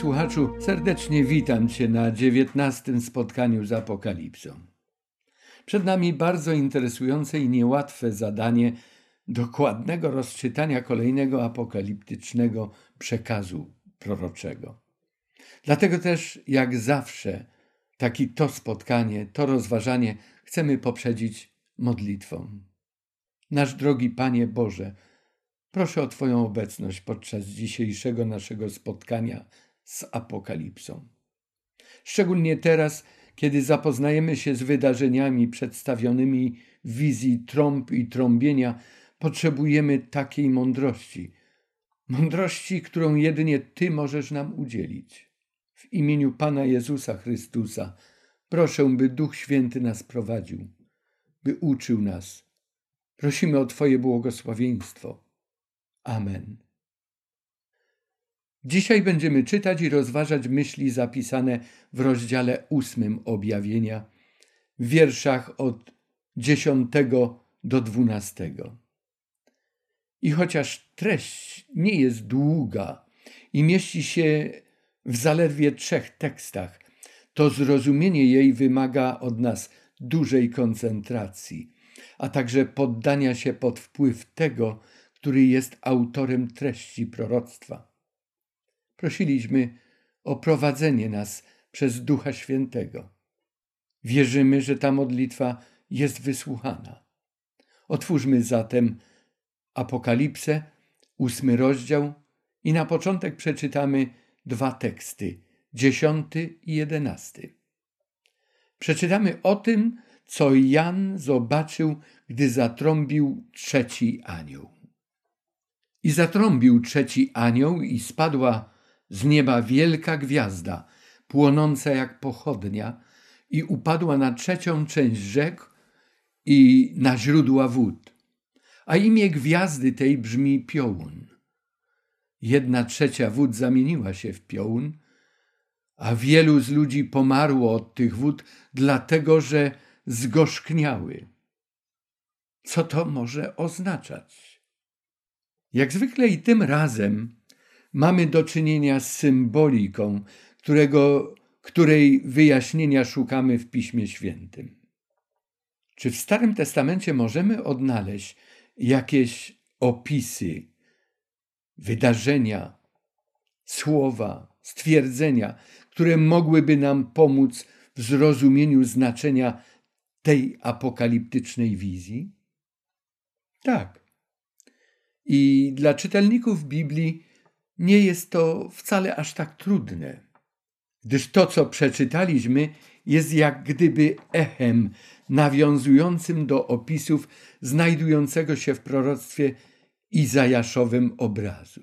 słuchaczu, serdecznie witam Cię na dziewiętnastym spotkaniu z Apokalipsą. Przed nami bardzo interesujące i niełatwe zadanie dokładnego rozczytania kolejnego apokaliptycznego przekazu proroczego. Dlatego też, jak zawsze, taki to spotkanie, to rozważanie chcemy poprzedzić modlitwą. Nasz drogi Panie Boże, proszę o Twoją obecność podczas dzisiejszego naszego spotkania z Apokalipsą. Szczególnie teraz, kiedy zapoznajemy się z wydarzeniami przedstawionymi w wizji trąb i trąbienia, potrzebujemy takiej mądrości. Mądrości, którą jedynie Ty możesz nam udzielić. W imieniu Pana Jezusa Chrystusa proszę, by Duch Święty nas prowadził, by uczył nas. Prosimy o Twoje błogosławieństwo. Amen. Dzisiaj będziemy czytać i rozważać myśli zapisane w rozdziale ósmym objawienia, w wierszach od dziesiątego do dwunastego. I chociaż treść nie jest długa i mieści się w zaledwie trzech tekstach, to zrozumienie jej wymaga od nas dużej koncentracji, a także poddania się pod wpływ tego, który jest autorem treści proroctwa. Prosiliśmy o prowadzenie nas przez Ducha Świętego. Wierzymy, że ta modlitwa jest wysłuchana. Otwórzmy zatem Apokalipsę, ósmy rozdział i na początek przeczytamy dwa teksty, dziesiąty i jedenasty. Przeczytamy o tym, co Jan zobaczył, gdy zatrąbił trzeci anioł. I zatrąbił trzeci anioł i spadła z nieba wielka gwiazda, płonąca jak pochodnia, i upadła na trzecią część rzek i na źródła wód. A imię gwiazdy tej brzmi piołun. Jedna trzecia wód zamieniła się w piołun, a wielu z ludzi pomarło od tych wód, dlatego że zgorzkniały. Co to może oznaczać? Jak zwykle i tym razem mamy do czynienia z symboliką, którego, której wyjaśnienia szukamy w Piśmie Świętym. Czy w Starym Testamencie możemy odnaleźć jakieś opisy, wydarzenia, słowa, stwierdzenia, które mogłyby nam pomóc w zrozumieniu znaczenia tej apokaliptycznej wizji? Tak. I dla czytelników Biblii nie jest to wcale aż tak trudne, gdyż to, co przeczytaliśmy, jest jak gdyby echem nawiązującym do opisów znajdującego się w proroctwie Izajaszowym obrazu.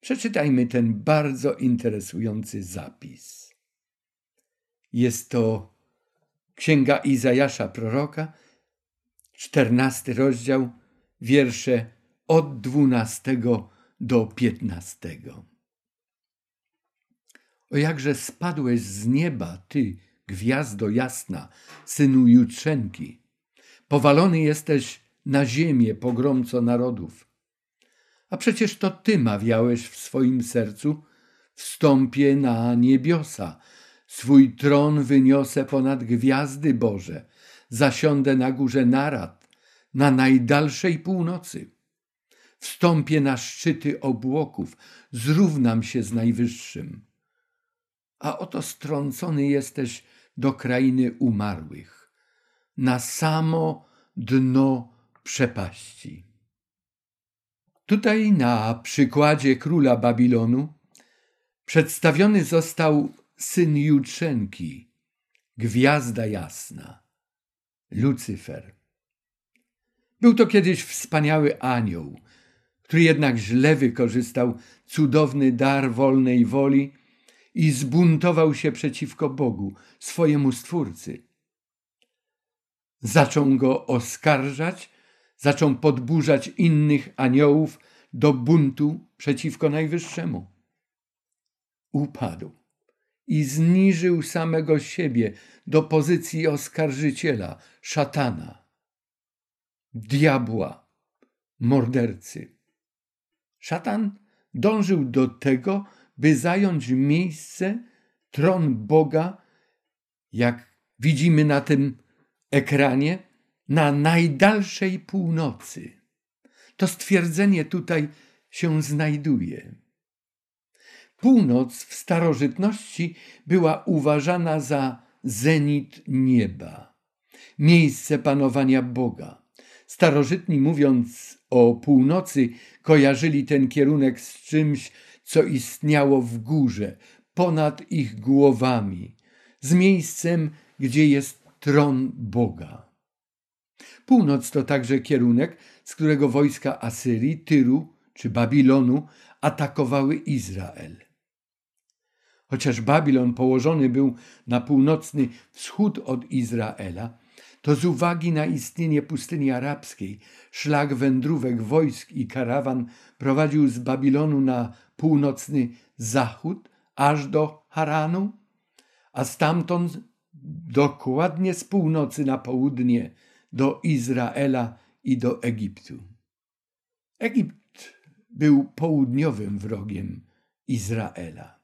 Przeczytajmy ten bardzo interesujący zapis. Jest to Księga Izajasza proroka, czternasty rozdział, wiersze od dwunastego do piętnastego. O jakże spadłeś z nieba, ty, gwiazdo jasna, synu Jutrzenki. Powalony jesteś na ziemię, pogromco narodów. A przecież to ty mawiałeś w swoim sercu, wstąpię na niebiosa, swój tron wyniosę ponad gwiazdy Boże, zasiądę na górze narad, na najdalszej północy. Wstąpię na szczyty obłoków, zrównam się z Najwyższym. A oto strącony jesteś do krainy umarłych, na samo dno przepaści. Tutaj na przykładzie króla Babilonu przedstawiony został syn Jutrzenki, gwiazda jasna, Lucyfer. Był to kiedyś wspaniały anioł, który jednak źle wykorzystał cudowny dar wolnej woli i zbuntował się przeciwko Bogu, swojemu Stwórcy. Zaczął go oskarżać, zaczął podburzać innych aniołów do buntu przeciwko Najwyższemu. Upadł i zniżył samego siebie do pozycji oskarżyciela, szatana, diabła, mordercy. Szatan dążył do tego, by zająć miejsce, tron Boga, jak widzimy na tym ekranie, na najdalszej północy. To stwierdzenie tutaj się znajduje. Północ w starożytności była uważana za zenit nieba, miejsce panowania Boga. Starożytni mówiąc o północy, kojarzyli ten kierunek z czymś, co istniało w górze, ponad ich głowami, z miejscem, gdzie jest tron Boga. Północ to także kierunek, z którego wojska Asyrii, Tyru czy Babilonu atakowały Izrael. Chociaż Babilon położony był na północny wschód od Izraela, to z uwagi na istnienie pustyni arabskiej, szlak wędrówek wojsk i karawan prowadził z Babilonu na północny zachód, aż do Haranu, a stamtąd dokładnie z północy na południe do Izraela i do Egiptu. Egipt był południowym wrogiem Izraela.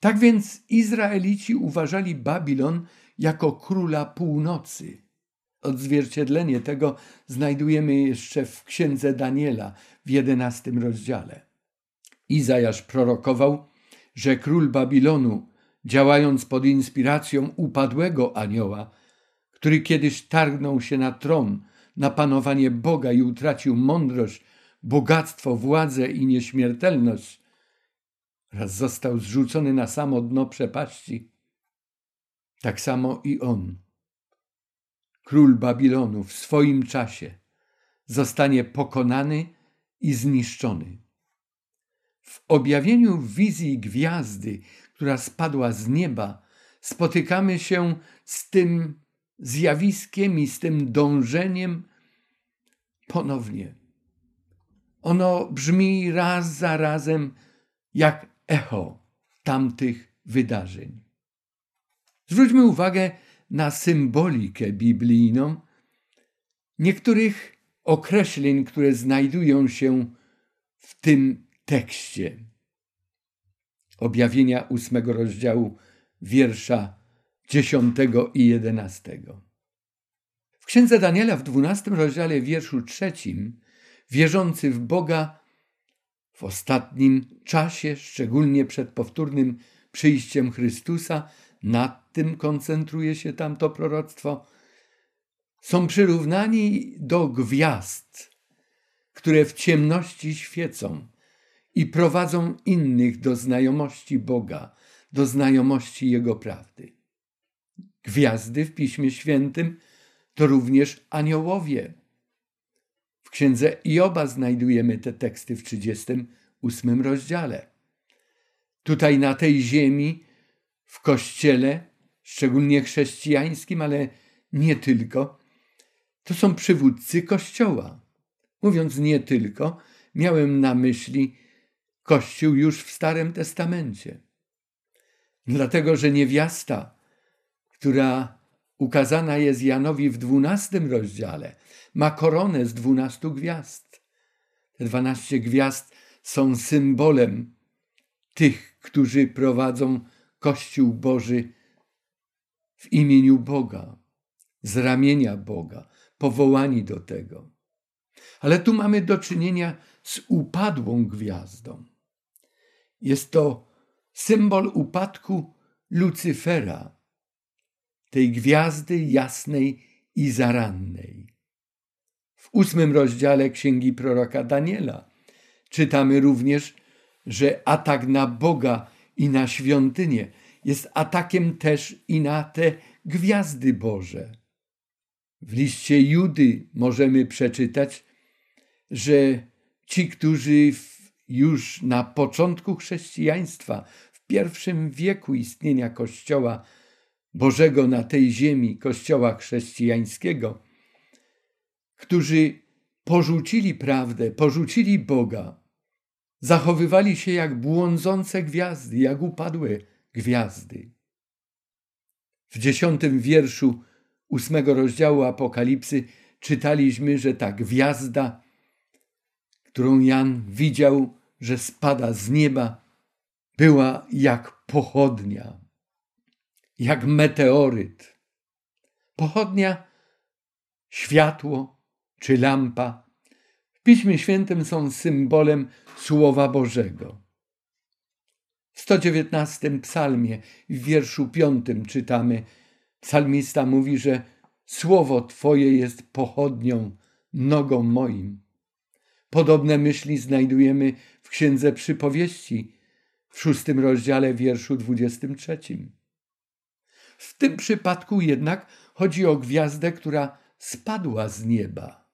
Tak więc Izraelici uważali Babilon jako króla północy. Odzwierciedlenie tego znajdujemy jeszcze w księdze Daniela w jedenastym rozdziale. Izajasz prorokował, że król Babilonu, działając pod inspiracją upadłego anioła, który kiedyś targnął się na tron, na panowanie Boga i utracił mądrość, bogactwo, władzę i nieśmiertelność, raz został zrzucony na samo dno przepaści, tak samo i on, król Babilonu, w swoim czasie zostanie pokonany i zniszczony. W objawieniu wizji gwiazdy, która spadła z nieba, spotykamy się z tym zjawiskiem i z tym dążeniem ponownie. Ono brzmi raz za razem jak echo tamtych wydarzeń. Zwróćmy uwagę na symbolikę biblijną niektórych określeń, które znajdują się w tym tekście. Objawienia ósmego rozdziału, wiersza dziesiątego i jedenastego. W księdze Daniela w dwunastym rozdziale, wierszu trzecim, wierzący w Boga w ostatnim czasie, szczególnie przed powtórnym przyjściem Chrystusa, nad tym koncentruje się tamto proroctwo, są przyrównani do gwiazd, które w ciemności świecą i prowadzą innych do znajomości Boga, do znajomości Jego prawdy. Gwiazdy w Piśmie Świętym to również aniołowie. W księdze Ioba znajdujemy te teksty w 38 rozdziale. Tutaj na tej ziemi, w kościele, szczególnie chrześcijańskim, ale nie tylko, to są przywódcy kościoła. Mówiąc nie tylko, miałem na myśli Kościół już w Starym Testamencie. Dlatego, że niewiasta, która ukazana jest Janowi w dwunastym rozdziale, ma koronę z dwunastu gwiazd. Te dwanaście gwiazd są symbolem tych, którzy prowadzą Kościół Boży w imieniu Boga, z ramienia Boga, powołani do tego. Ale tu mamy do czynienia z upadłą gwiazdą. Jest to symbol upadku Lucyfera, tej gwiazdy jasnej i zarannej. W ósmym rozdziale Księgi Proroka Daniela czytamy również, że atak na Boga i na świątynię jest atakiem też i na te gwiazdy Boże. W liście Judy możemy przeczytać, że ci, którzy już na początku chrześcijaństwa, w pierwszym wieku istnienia Kościoła Bożego na tej ziemi, Kościoła chrześcijańskiego, którzy porzucili prawdę, porzucili Boga, zachowywali się jak błądzące gwiazdy, jak upadłe gwiazdy. W dziesiątym wierszu ósmego rozdziału Apokalipsy czytaliśmy, że ta gwiazda, którą Jan widział, że spada z nieba, była jak pochodnia, jak meteoryt. Pochodnia, światło czy lampa Piśmie Świętym są symbolem Słowa Bożego. W 119 psalmie w wierszu 5 czytamy, psalmista mówi, że Słowo Twoje jest pochodnią, nogą moim. Podobne myśli znajdujemy w Księdze Przypowieści w szóstym rozdziale wierszu 23. W tym przypadku jednak chodzi o gwiazdę, która spadła z nieba.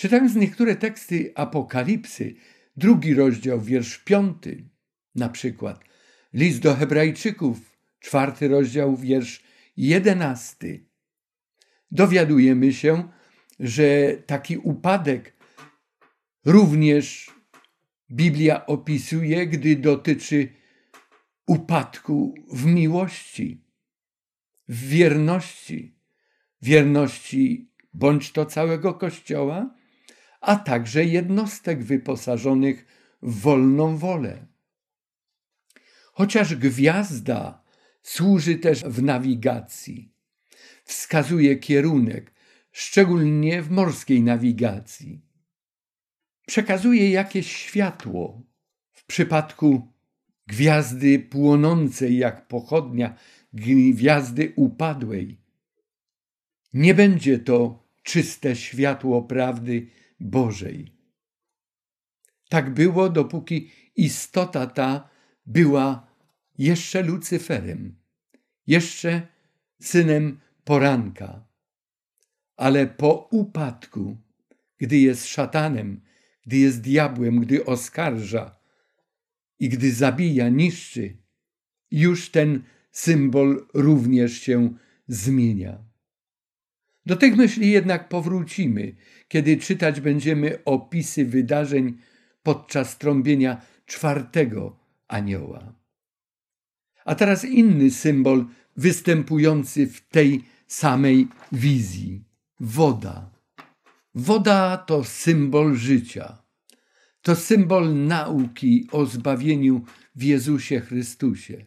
Czytając niektóre teksty Apokalipsy, drugi rozdział, wiersz piąty, na przykład list do Hebrajczyków, czwarty rozdział, wiersz jedenasty, dowiadujemy się, że taki upadek również Biblia opisuje, gdy dotyczy upadku w miłości, w wierności, wierności bądź to całego Kościoła, a także jednostek wyposażonych w wolną wolę. Chociaż gwiazda służy też w nawigacji, wskazuje kierunek, szczególnie w morskiej nawigacji. Przekazuje jakieś światło. W przypadku gwiazdy płonącej jak pochodnia, gwiazdy upadłej. Nie będzie to czyste światło prawdy Bożej. Tak było, dopóki istota ta była jeszcze Lucyferem, jeszcze synem poranka. Ale po upadku, gdy jest szatanem, gdy jest diabłem, gdy oskarża i gdy zabija, niszczy, już ten symbol również się zmienia. Do tych myśli jednak powrócimy, kiedy czytać będziemy opisy wydarzeń podczas trąbienia czwartego anioła. A teraz inny symbol występujący w tej samej wizji woda. Woda to symbol życia. To symbol nauki o zbawieniu w Jezusie Chrystusie.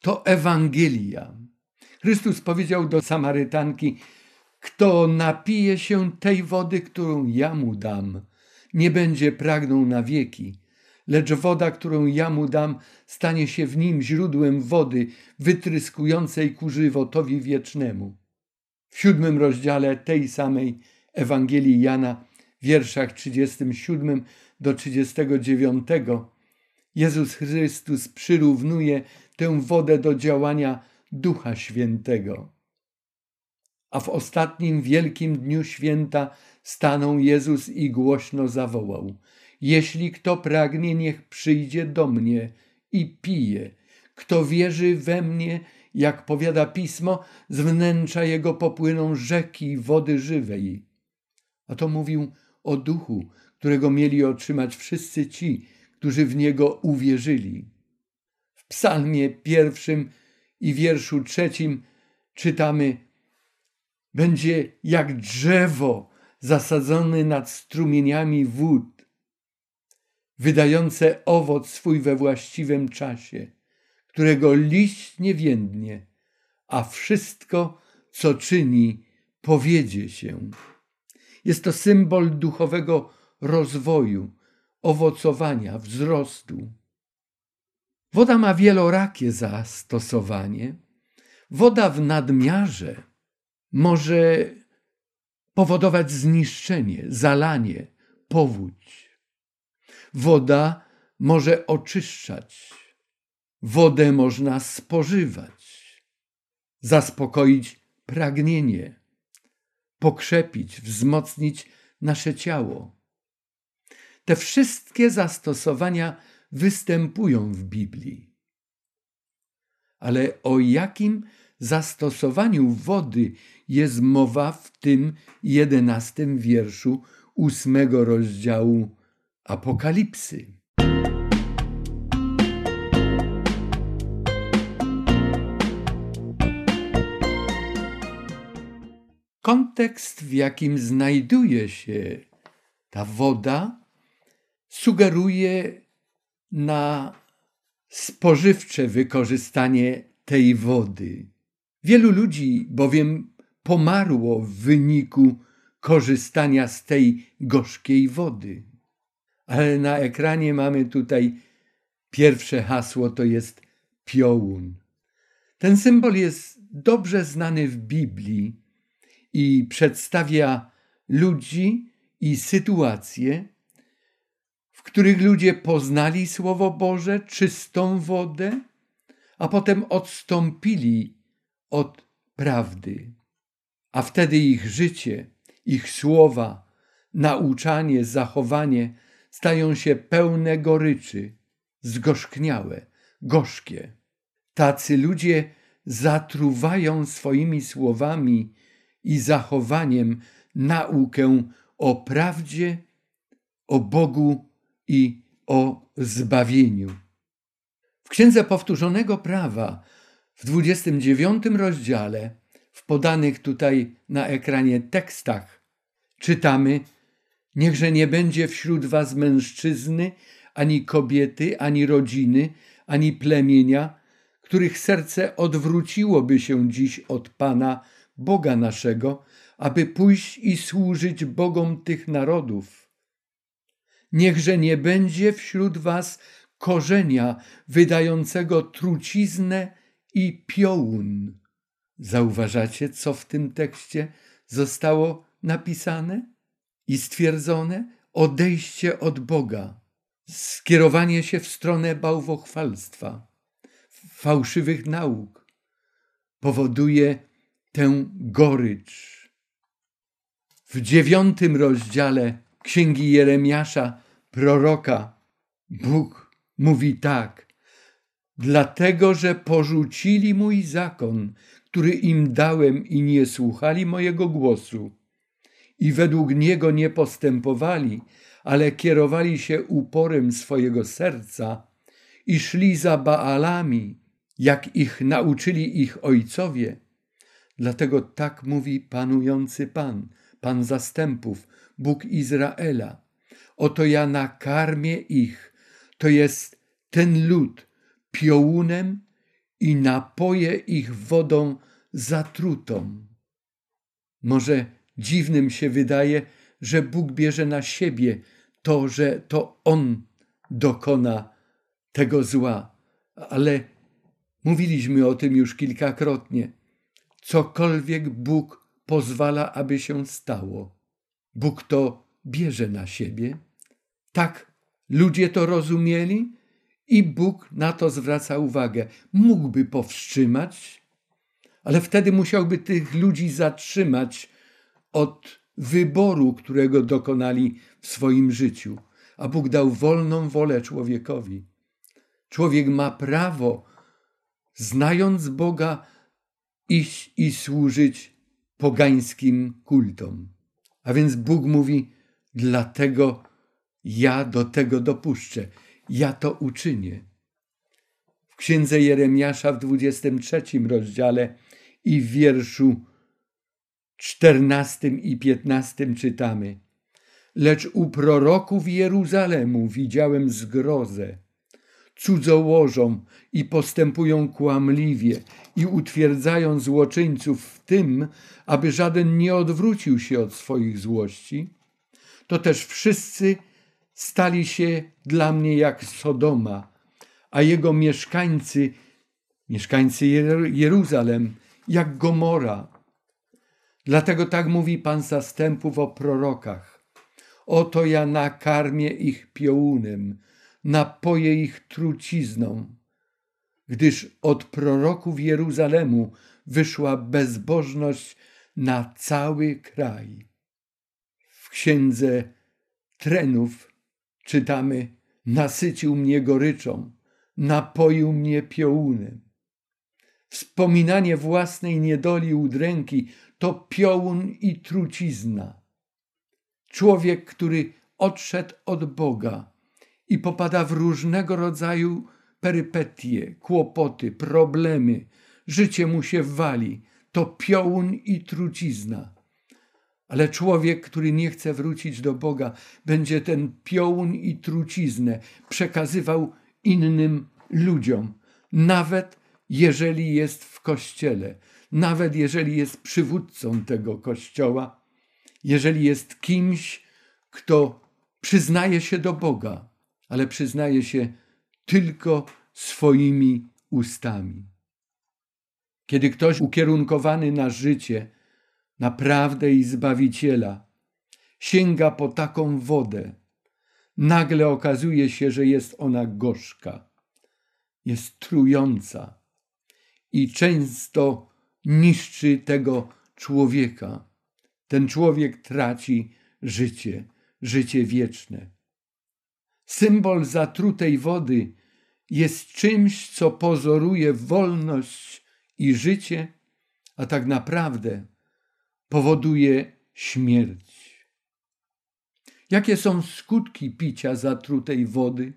To Ewangelia. Chrystus powiedział do Samarytanki: kto napije się tej wody, którą ja mu dam, nie będzie pragnął na wieki, lecz woda, którą ja mu dam, stanie się w nim źródłem wody wytryskującej ku żywotowi wiecznemu. W siódmym rozdziale tej samej Ewangelii Jana, wierszach 37 do 39, Jezus Chrystus przyrównuje tę wodę do działania Ducha Świętego a w ostatnim wielkim dniu święta stanął Jezus i głośno zawołał: Jeśli kto pragnie, niech przyjdzie do mnie i pije. Kto wierzy we mnie, jak powiada pismo, z wnętrza jego popłyną rzeki wody żywej. A to mówił o duchu, którego mieli otrzymać wszyscy ci, którzy w niego uwierzyli. W psalmie pierwszym i wierszu trzecim czytamy będzie jak drzewo zasadzone nad strumieniami wód, wydające owoc swój we właściwym czasie, którego liść nie więdnie, a wszystko, co czyni, powiedzie się. Jest to symbol duchowego rozwoju, owocowania, wzrostu. Woda ma wielorakie zastosowanie. Woda w nadmiarze może powodować zniszczenie, zalanie, powódź. Woda może oczyszczać, wodę można spożywać, zaspokoić pragnienie, pokrzepić, wzmocnić nasze ciało. Te wszystkie zastosowania występują w Biblii. Ale o jakim zastosowaniu wody jest mowa w tym jedenastym wierszu ósmego rozdziału Apokalipsy. Kontekst, w jakim znajduje się ta woda, sugeruje na spożywcze wykorzystanie tej wody. Wielu ludzi bowiem pomarło w wyniku korzystania z tej gorzkiej wody. Ale na ekranie mamy tutaj pierwsze hasło to jest piołun. Ten symbol jest dobrze znany w Biblii i przedstawia ludzi i sytuacje, w których ludzie poznali Słowo Boże, czystą wodę, a potem odstąpili od prawdy. A wtedy ich życie, ich słowa, nauczanie, zachowanie stają się pełne goryczy, zgorzkniałe, gorzkie. Tacy ludzie zatruwają swoimi słowami i zachowaniem naukę o prawdzie, o Bogu i o zbawieniu. W Księdze Powtórzonego Prawa w 29 rozdziale, w podanych tutaj na ekranie tekstach, czytamy: Niechże nie będzie wśród was mężczyzny, ani kobiety, ani rodziny, ani plemienia, których serce odwróciłoby się dziś od Pana, Boga naszego, aby pójść i służyć Bogom tych narodów. Niechże nie będzie wśród was korzenia wydającego truciznę i piołun. Zauważacie, co w tym tekście zostało napisane i stwierdzone? Odejście od Boga, skierowanie się w stronę bałwochwalstwa, fałszywych nauk powoduje tę gorycz. W dziewiątym rozdziale Księgi Jeremiasza, proroka, Bóg mówi tak: Dlatego, że porzucili mój zakon, który im dałem i nie słuchali mojego głosu, i według niego nie postępowali, ale kierowali się uporem swojego serca i szli za Baalami, jak ich nauczyli ich ojcowie. Dlatego tak mówi panujący Pan, Pan zastępów, Bóg Izraela. Oto ja nakarmię ich, to jest ten lud, piołunem i napoję ich wodą zatrutą. Może dziwnym się wydaje, że Bóg bierze na siebie to, że to On dokona tego zła, ale mówiliśmy o tym już kilkakrotnie. Cokolwiek Bóg pozwala, aby się stało, Bóg to bierze na siebie. Tak ludzie to rozumieli i Bóg na to zwraca uwagę. Mógłby powstrzymać, ale wtedy musiałby tych ludzi zatrzymać od wyboru, którego dokonali w swoim życiu. A Bóg dał wolną wolę człowiekowi. Człowiek ma prawo, znając Boga, iść i służyć pogańskim kultom. A więc Bóg mówi: Dlatego ja do tego dopuszczę, ja to uczynię. W księdze Jeremiasza w 23 rozdziale i w wierszu 14 i 15 czytamy: Lecz u proroków Jeruzalemu widziałem zgrozę. Cudzołożą i postępują kłamliwie i utwierdzają złoczyńców w tym, aby żaden nie odwrócił się od swoich złości, to też wszyscy stali się dla mnie jak Sodoma, a jego mieszkańcy, mieszkańcy Jeruzalem, jak Gomora. Dlatego tak mówi Pan zastępów o prorokach. Oto ja nakarmię ich piołunem, napoję ich trucizną, gdyż od proroków Jeruzalemu wyszła bezbożność na cały kraj. W księdze trenów czytamy: Nasycił mnie goryczą, napoił mnie piołunem. Wspominanie własnej niedoli udręki to piołun i trucizna. Człowiek, który odszedł od Boga i popada w różnego rodzaju perypetie, kłopoty, problemy, życie mu się wali, to piołun i trucizna. Ale człowiek, który nie chce wrócić do Boga, będzie ten piołun i truciznę przekazywał innym ludziom, nawet jeżeli jest w kościele, nawet jeżeli jest przywódcą tego kościoła, jeżeli jest kimś, kto przyznaje się do Boga, ale przyznaje się tylko swoimi ustami. Kiedy ktoś ukierunkowany na życie, na prawdę i Zbawiciela, sięga po taką wodę, nagle okazuje się, że jest ona gorzka, jest trująca i często niszczy tego człowieka. Ten człowiek traci życie, życie wieczne. Symbol zatrutej wody jest czymś, co pozoruje wolność i życie, a tak naprawdę powoduje śmierć. Jakie są skutki picia zatrutej wody,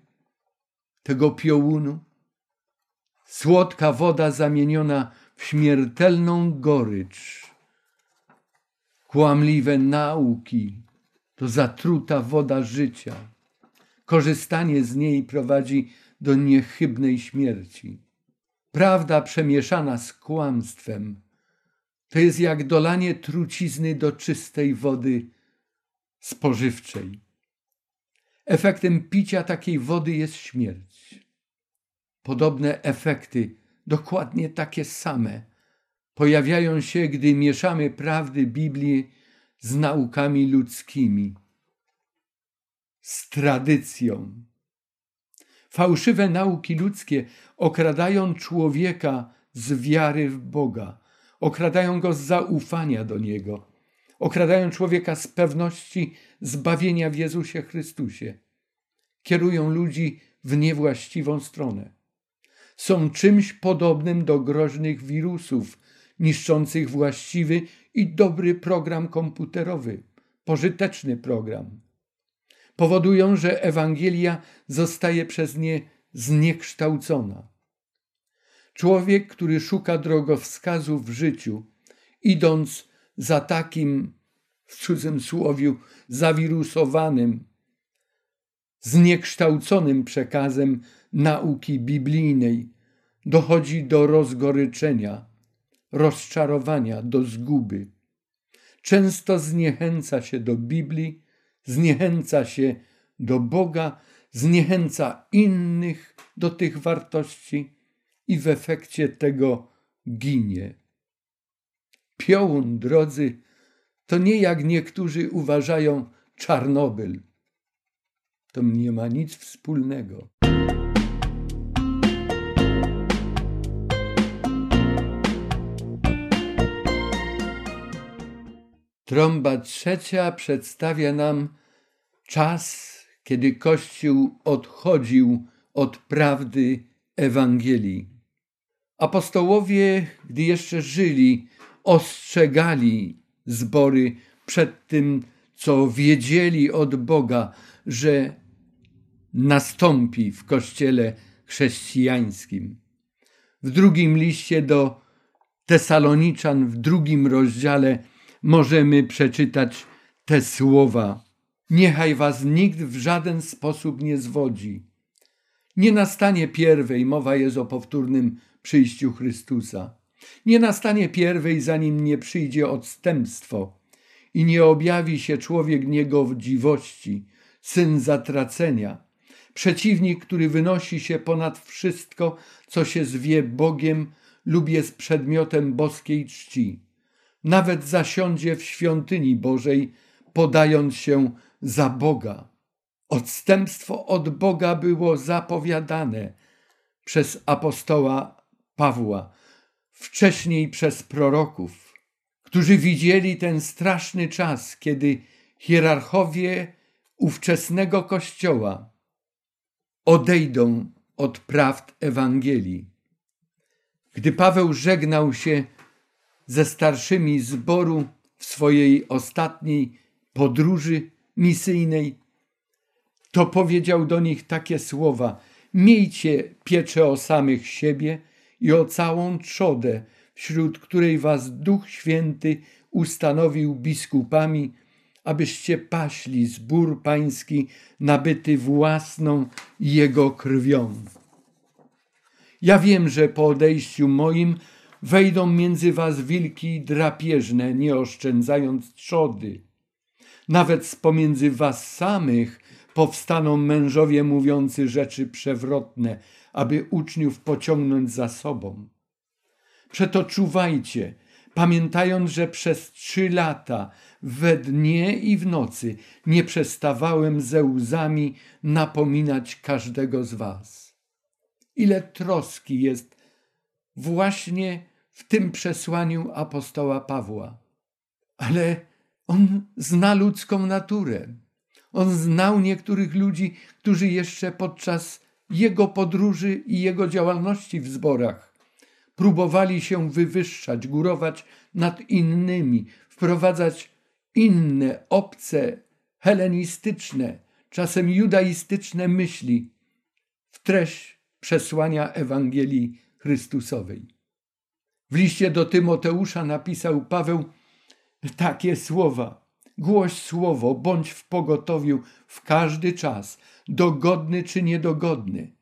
tego piołunu? Słodka woda zamieniona w śmiertelną gorycz. Kłamliwe nauki to zatruta woda życia. Korzystanie z niej prowadzi do niechybnej śmierci. Prawda przemieszana z kłamstwem to jest jak dolanie trucizny do czystej wody spożywczej. Efektem picia takiej wody jest śmierć. Podobne efekty, dokładnie takie same, pojawiają się, gdy mieszamy prawdy Biblii z naukami ludzkimi, z tradycją. Fałszywe nauki ludzkie okradają człowieka z wiary w Boga, okradają go z zaufania do Niego, okradają człowieka z pewności zbawienia w Jezusie Chrystusie, kierują ludzi w niewłaściwą stronę. Są czymś podobnym do groźnych wirusów, niszczących właściwy i dobry program komputerowy, pożyteczny program. Powodują, że Ewangelia zostaje przez nie zniekształcona. Człowiek, który szuka drogowskazu w życiu, idąc za takim, w cudzym słowiu, zawirusowanym, zniekształconym przekazem nauki biblijnej, dochodzi do rozgoryczenia, rozczarowania, do zguby. Często zniechęca się do Biblii, zniechęca się do Boga, zniechęca innych do tych wartości i w efekcie tego ginie. Piołun, drodzy, to nie jak niektórzy uważają Czarnobyl. To nie ma nic wspólnego. Trąba trzecia przedstawia nam czas, kiedy Kościół odchodził od prawdy Ewangelii. Apostołowie, gdy jeszcze żyli, ostrzegali zbory przed tym, co wiedzieli od Boga, że nastąpi w Kościele chrześcijańskim. W drugim liście do Tesaloniczan, w drugim rozdziale, możemy przeczytać te słowa: Niechaj was nikt w żaden sposób nie zwodzi. Nie nastanie pierwej, mowa jest o powtórnym przyjściu Chrystusa. Nie nastanie pierwej, zanim nie przyjdzie odstępstwo i nie objawi się człowiek niegodziwości, syn zatracenia, przeciwnik, który wynosi się ponad wszystko, co się zwie Bogiem lub jest przedmiotem boskiej czci nawet zasiądzie w świątyni Bożej, podając się za Boga. Odstępstwo od Boga było zapowiadane przez apostoła Pawła, wcześniej przez proroków, którzy widzieli ten straszny czas, kiedy hierarchowie ówczesnego Kościoła odejdą od prawd Ewangelii. Gdy Paweł żegnał się ze starszymi zboru w swojej ostatniej podróży misyjnej, to powiedział do nich takie słowa: Miejcie pieczę o samych siebie i o całą trzodę, wśród której was Duch Święty ustanowił biskupami, abyście paśli zbór pański nabyty własną Jego krwią. Ja wiem, że po odejściu moim wejdą między was wilki drapieżne, nie oszczędzając trzody. Nawet z pomiędzy was samych powstaną mężowie mówiący rzeczy przewrotne, aby uczniów pociągnąć za sobą. Przeto czuwajcie, pamiętając, że przez trzy lata we dnie i w nocy nie przestawałem ze łzami napominać każdego z was. Ile troski jest właśnie w tym przesłaniu apostoła Pawła. Ale on zna ludzką naturę. On znał niektórych ludzi, którzy jeszcze podczas jego podróży i jego działalności w zborach próbowali się wywyższać, górować nad innymi, wprowadzać inne, obce, helenistyczne, czasem judaistyczne myśli w treść przesłania Ewangelii Chrystusowej. W liście do Tymoteusza napisał Paweł takie słowa: Głoś słowo, bądź w pogotowiu w każdy czas, dogodny czy niedogodny.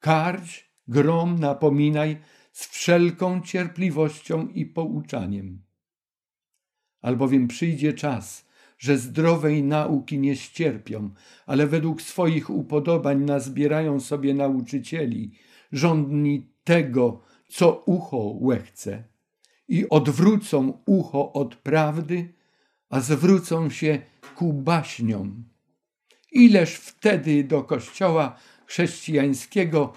Karć, grom, napominaj z wszelką cierpliwością i pouczaniem. Albowiem przyjdzie czas, że zdrowej nauki nie ścierpią, ale według swoich upodobań nazbierają sobie nauczycieli, żądni tego, co ucho łechce, i odwrócą ucho od prawdy, a zwrócą się ku baśniom. Ileż wtedy do kościoła chrześcijańskiego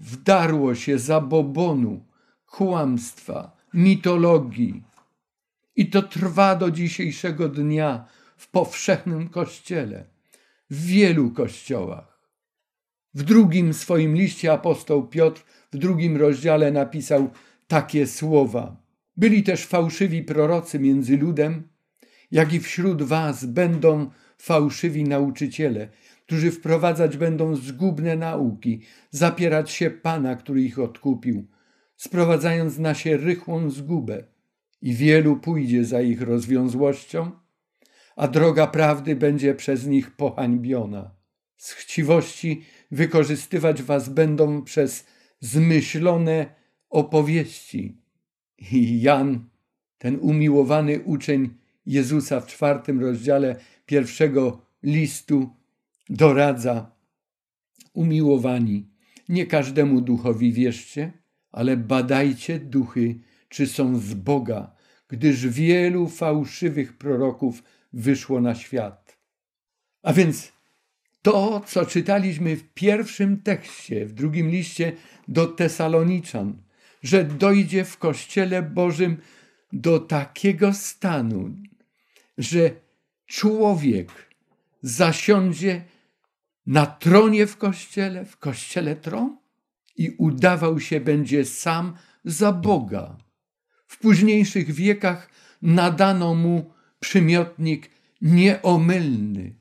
wdarło się zabobonu, kłamstwa, mitologii. I to trwa do dzisiejszego dnia w powszechnym kościele, w wielu kościołach. W drugim swoim liście apostoł Piotr w drugim rozdziale napisał takie słowa. Byli też fałszywi prorocy między ludem, jak i wśród was będą fałszywi nauczyciele, którzy wprowadzać będą zgubne nauki, zapierać się Pana, który ich odkupił, sprowadzając na się rychłą zgubę. I wielu pójdzie za ich rozwiązłością, a droga prawdy będzie przez nich pohańbiona. Z chciwości wykorzystywać was będą przez zmyślone opowieści. I Jan, ten umiłowany uczeń Jezusa w czwartym rozdziale pierwszego listu, doradza: Umiłowani, nie każdemu duchowi wierzcie, ale badajcie duchy, czy są z Boga, gdyż wielu fałszywych proroków wyszło na świat. A więc to, co czytaliśmy w pierwszym tekście, w drugim liście do Tesaloniczan, że dojdzie w Kościele Bożym do takiego stanu, że człowiek zasiądzie na tronie w Kościele, w Kościele tron i udawał się będzie sam za Boga. W późniejszych wiekach nadano mu przymiotnik nieomylny.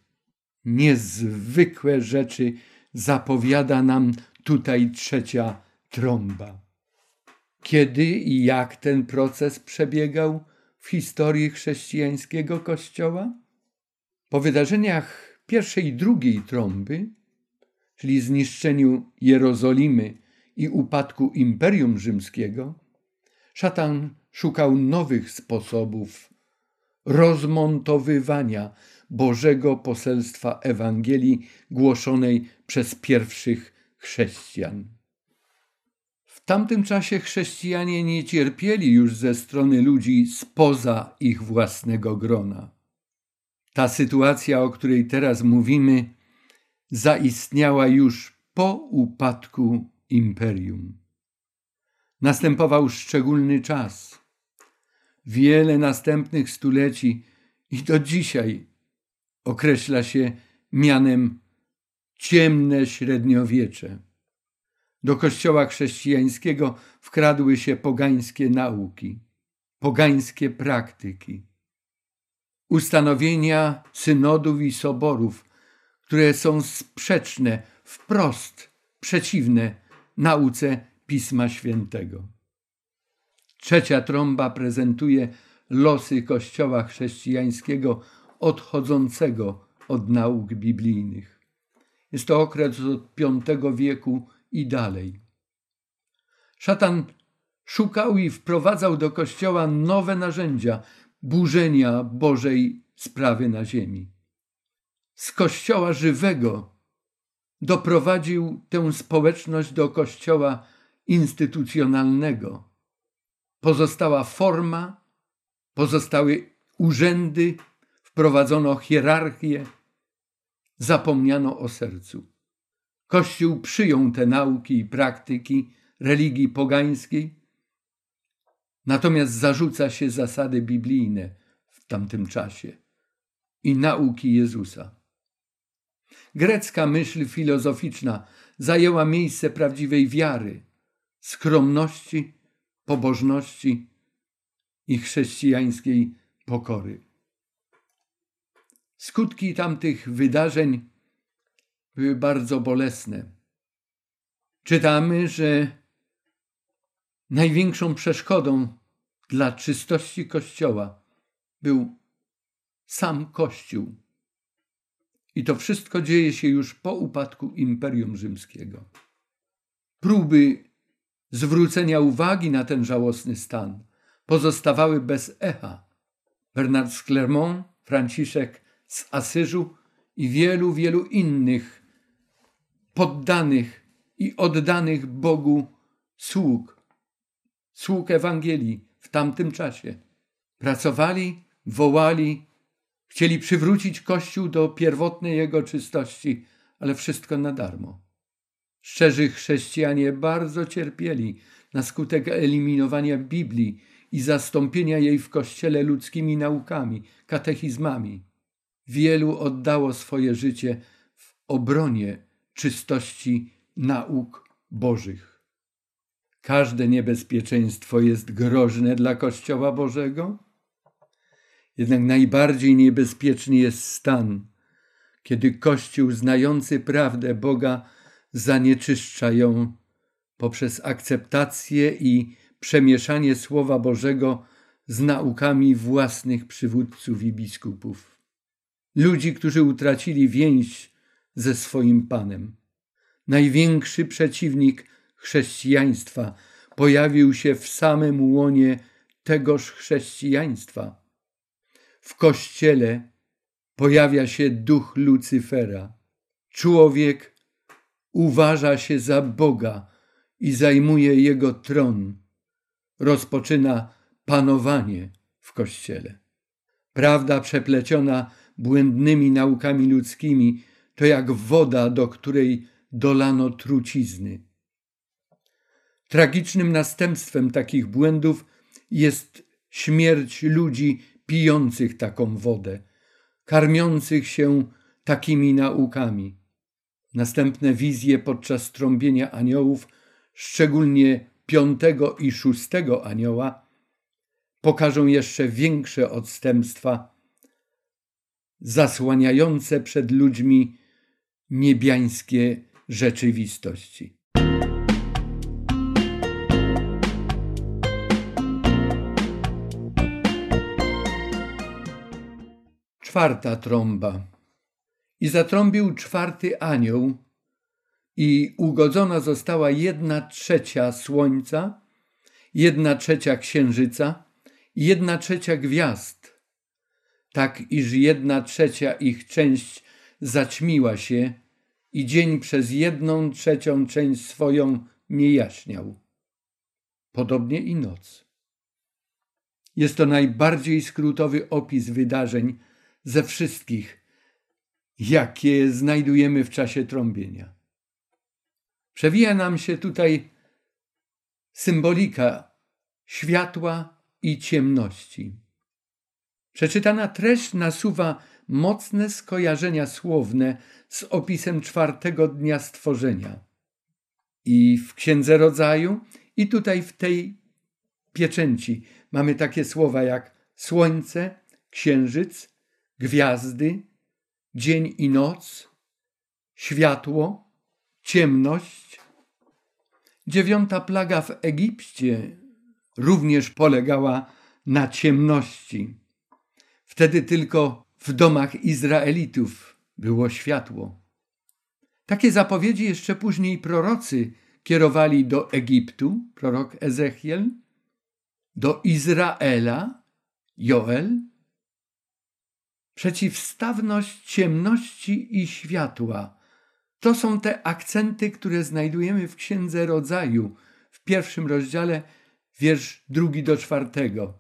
Niezwykłe rzeczy zapowiada nam tutaj trzecia trąba. Kiedy i jak ten proces przebiegał w historii chrześcijańskiego Kościoła? Po wydarzeniach pierwszej i drugiej trąby, czyli zniszczeniu Jerozolimy i upadku Imperium Rzymskiego, szatan szukał nowych sposobów rozmontowywania Bożego poselstwa Ewangelii głoszonej przez pierwszych chrześcijan. Tamtym czasie chrześcijanie nie cierpieli już ze strony ludzi spoza ich własnego grona. Ta sytuacja, o której teraz mówimy, zaistniała już po upadku imperium. Następował szczególny czas. Wiele następnych stuleci i do dzisiaj określa się mianem ciemne średniowiecze. Do kościoła chrześcijańskiego wkradły się pogańskie nauki, pogańskie praktyki, ustanowienia synodów i soborów, które są sprzeczne, wprost przeciwne nauce Pisma Świętego. Trzecia trąba prezentuje losy Kościoła chrześcijańskiego odchodzącego od nauk biblijnych. Jest to okres od V wieku i dalej. Szatan szukał i wprowadzał do kościoła nowe narzędzia burzenia Bożej sprawy na ziemi. Z kościoła żywego doprowadził tę społeczność do kościoła instytucjonalnego. Pozostała forma, pozostały urzędy, wprowadzono hierarchię, zapomniano o sercu. Kościół przyjął te nauki i praktyki religii pogańskiej, natomiast zarzuca się zasady biblijne w tamtym czasie i nauki Jezusa. Grecka myśl filozoficzna zajęła miejsce prawdziwej wiary, skromności, pobożności i chrześcijańskiej pokory. Skutki tamtych wydarzeń były bardzo bolesne. Czytamy, że największą przeszkodą dla czystości Kościoła był sam Kościół. I to wszystko dzieje się już po upadku Imperium Rzymskiego. Próby zwrócenia uwagi na ten żałosny stan pozostawały bez echa. Bernard z Clermont, Franciszek z Asyżu i wielu, wielu innych poddanych i oddanych Bogu sług, sług Ewangelii w tamtym czasie. Pracowali, wołali, chcieli przywrócić Kościół do pierwotnej jego czystości, ale wszystko na darmo. Szczerzy chrześcijanie bardzo cierpieli na skutek eliminowania Biblii i zastąpienia jej w Kościele ludzkimi naukami, katechizmami. Wielu oddało swoje życie w obronie czystości nauk Bożych. Każde niebezpieczeństwo jest groźne dla Kościoła Bożego, jednak najbardziej niebezpieczny jest stan, kiedy Kościół znający prawdę Boga zanieczyszcza ją poprzez akceptację i przemieszanie Słowa Bożego z naukami własnych przywódców i biskupów. Ludzi, którzy utracili więź ze swoim Panem. Największy przeciwnik chrześcijaństwa pojawił się w samym łonie tegoż chrześcijaństwa. W Kościele pojawia się duch Lucyfera. Człowiek uważa się za Boga i zajmuje jego tron. Rozpoczyna panowanie w Kościele. Prawda przepleciona błędnymi naukami ludzkimi to jak woda, do której dolano trucizny. Tragicznym następstwem takich błędów jest śmierć ludzi pijących taką wodę, karmiących się takimi naukami. Następne wizje podczas trąbienia aniołów, szczególnie piątego i szóstego anioła, pokażą jeszcze większe odstępstwa, zasłaniające przed ludźmi niebiańskie rzeczywistości. Czwarta trąba. I zatrąbił czwarty anioł, i ugodzona została jedna trzecia słońca, jedna trzecia księżyca jedna trzecia gwiazd, tak iż jedna trzecia ich część zaćmiła się i dzień przez jedną trzecią część swoją nie jaśniał. Podobnie i noc. Jest to najbardziej skrótowy opis wydarzeń ze wszystkich, jakie znajdujemy w czasie trąbienia. Przewija nam się tutaj symbolika światła i ciemności. Przeczytana treść nasuwa mocne skojarzenia słowne z opisem czwartego dnia stworzenia. I w Księdze Rodzaju, i tutaj w tej pieczęci mamy takie słowa jak słońce, księżyc, gwiazdy, dzień i noc, światło, ciemność. Dziewiąta plaga w Egipcie również polegała na ciemności. Wtedy tylko w domach Izraelitów było światło. Takie zapowiedzi jeszcze później prorocy kierowali do Egiptu, prorok Ezechiel, do Izraela, Joel, przeciwstawność ciemności i światła. To są te akcenty, które znajdujemy w Księdze Rodzaju, w pierwszym rozdziale, wiersz drugi do czwartego.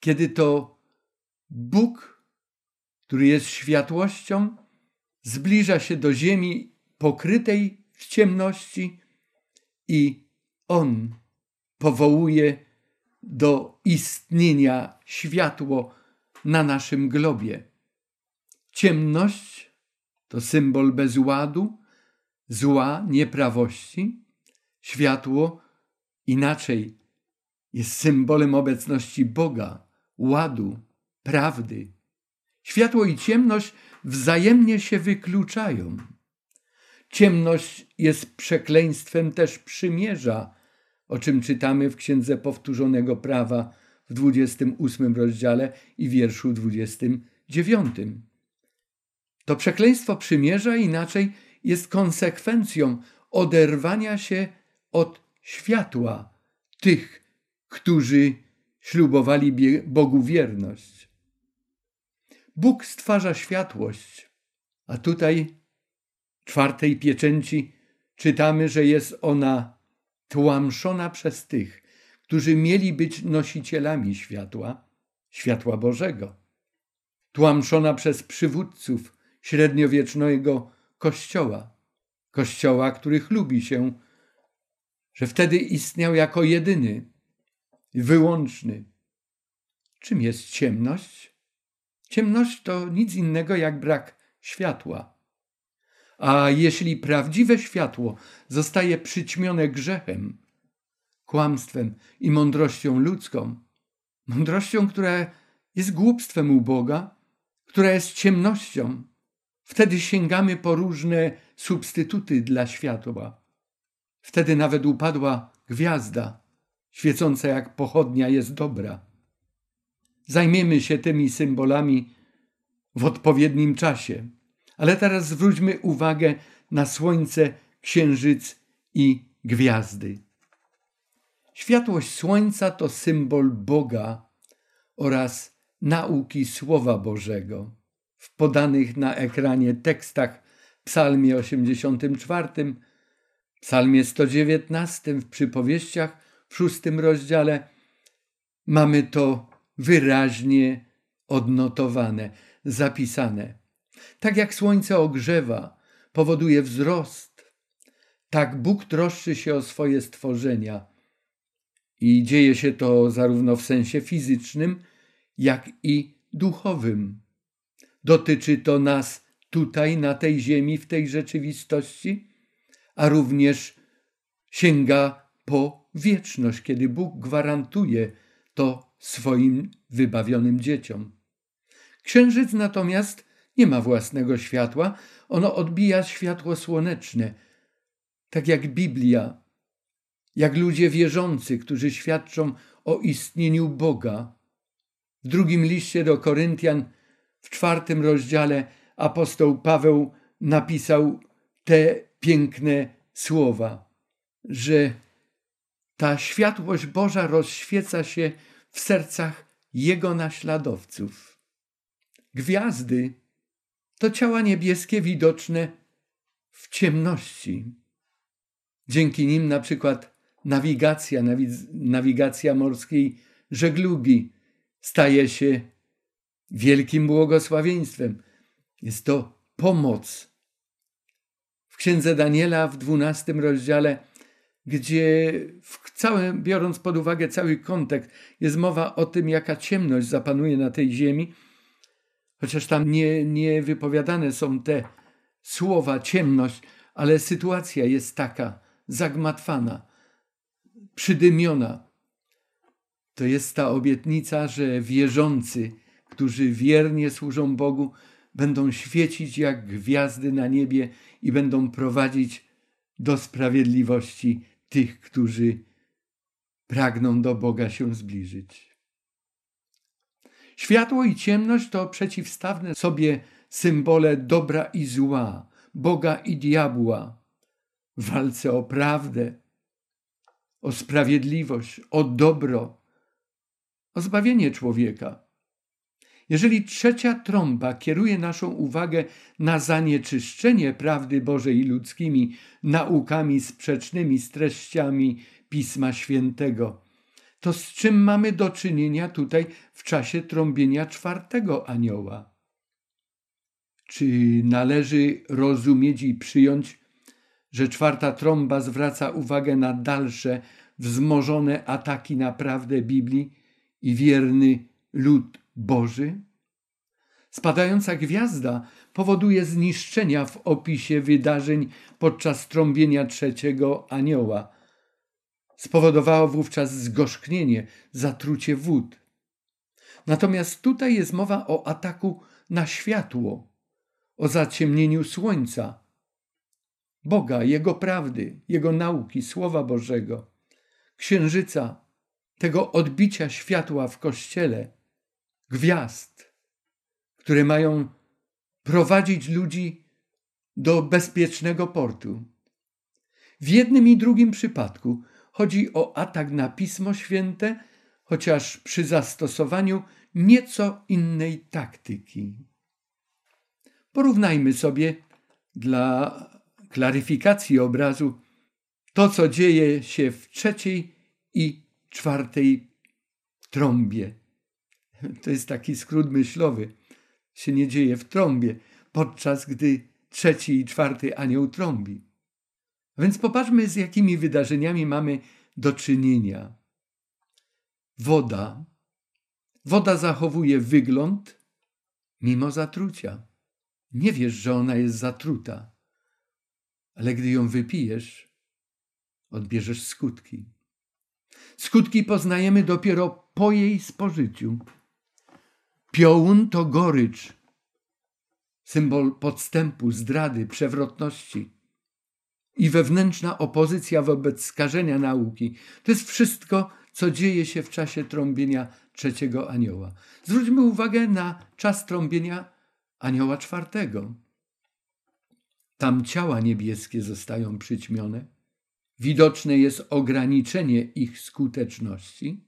Kiedy to Bóg, który jest światłością, zbliża się do ziemi pokrytej w ciemności i On powołuje do istnienia światło na naszym globie. Ciemność to symbol bezładu, zła, nieprawości. Światło inaczej jest symbolem obecności Boga, ładu, prawdy. Światło i ciemność wzajemnie się wykluczają. Ciemność jest przekleństwem też przymierza, o czym czytamy w Księdze Powtórzonego Prawa w 28 rozdziale i wierszu 29. To przekleństwo przymierza inaczej jest konsekwencją oderwania się od światła tych, którzy ślubowali Bogu wierność. Bóg stwarza światłość, a tutaj czwartej pieczęci czytamy, że jest ona tłamszona przez tych, którzy mieli być nosicielami światła, światła Bożego. Tłamszona przez przywódców średniowiecznego Kościoła, Kościoła, który chlubi się, że wtedy istniał jako jedyny, wyłączny. Czym jest ciemność? Ciemność to nic innego jak brak światła. A jeśli prawdziwe światło zostaje przyćmione grzechem, kłamstwem i mądrością ludzką, mądrością, która jest głupstwem u Boga, która jest ciemnością, wtedy sięgamy po różne substytuty dla światła. Wtedy nawet upadła gwiazda, świecąca jak pochodnia, jest dobra. Zajmiemy się tymi symbolami w odpowiednim czasie. Ale teraz zwróćmy uwagę na słońce, księżyc i gwiazdy. Światłość słońca to symbol Boga oraz nauki Słowa Bożego. W podanych na ekranie tekstach Psalmie 84, Psalmie 119, w przypowieściach w szóstym rozdziale mamy to wyraźnie odnotowane, zapisane. Tak jak słońce ogrzewa, powoduje wzrost, tak Bóg troszczy się o swoje stworzenia. I dzieje się to zarówno w sensie fizycznym, jak i duchowym. Dotyczy to nas tutaj, na tej ziemi, w tej rzeczywistości, a również sięga po wieczność, kiedy Bóg gwarantuje to swoim wybawionym dzieciom. Księżyc natomiast nie ma własnego światła, ono odbija światło słoneczne, tak jak Biblia, jak ludzie wierzący, którzy świadczą o istnieniu Boga. W drugim liście do Koryntian, w czwartym rozdziale, apostoł Paweł napisał te piękne słowa, że ta światłość Boża rozświeca się w sercach Jego naśladowców. Gwiazdy to ciała niebieskie widoczne w ciemności. Dzięki nim na przykład nawigacja, nawigacja morskiej żeglugi staje się wielkim błogosławieństwem. Jest to pomoc. W księdze Daniela w dwunastym rozdziale, gdzie w całym, biorąc pod uwagę cały kontekst, jest mowa o tym, jaka ciemność zapanuje na tej ziemi, chociaż tam nie, nie wypowiadane są te słowa ciemność, ale sytuacja jest taka zagmatwana, przydymiona. To jest ta obietnica, że wierzący, którzy wiernie służą Bogu, będą świecić jak gwiazdy na niebie i będą prowadzić do sprawiedliwości tych, którzy pragną do Boga się zbliżyć. Światło i ciemność to przeciwstawne sobie symbole dobra i zła, Boga i diabła. w walce o prawdę, o sprawiedliwość, o dobro, o zbawienie człowieka. Jeżeli trzecia trąba kieruje naszą uwagę na zanieczyszczenie prawdy Bożej ludzkimi naukami sprzecznymi z treściami Pisma Świętego, to z czym mamy do czynienia tutaj w czasie trąbienia czwartego anioła? Czy należy rozumieć i przyjąć, że czwarta trąba zwraca uwagę na dalsze, wzmożone ataki na prawdę Biblii i wierny lud Boży? Spadająca gwiazda powoduje zniszczenia w opisie wydarzeń podczas trąbienia trzeciego anioła. Spowodowało wówczas zgorzknienie, zatrucie wód. Natomiast tutaj jest mowa o ataku na światło, o zaciemnieniu słońca, Boga, Jego prawdy, Jego nauki, Słowa Bożego, księżyca, tego odbicia światła w kościele, gwiazd, które mają prowadzić ludzi do bezpiecznego portu. W jednym i drugim przypadku chodzi o atak na Pismo Święte, chociaż przy zastosowaniu nieco innej taktyki. Porównajmy sobie dla klaryfikacji obrazu to, co dzieje się w trzeciej i czwartej trąbie. To jest taki skrót myślowy. Się nie dzieje w trąbie, podczas gdy trzeci i czwarty anioł trąbi. Więc popatrzmy, z jakimi wydarzeniami mamy do czynienia. Woda. Woda zachowuje wygląd mimo zatrucia. Nie wiesz, że ona jest zatruta, ale gdy ją wypijesz, odbierzesz skutki. Skutki poznajemy dopiero po jej spożyciu. Piołun to gorycz, symbol podstępu, zdrady, przewrotności i wewnętrzna opozycja wobec skażenia nauki. To jest wszystko, co dzieje się w czasie trąbienia trzeciego anioła. Zwróćmy uwagę na czas trąbienia anioła czwartego. Tam ciała niebieskie zostają przyćmione. Widoczne jest ograniczenie ich skuteczności.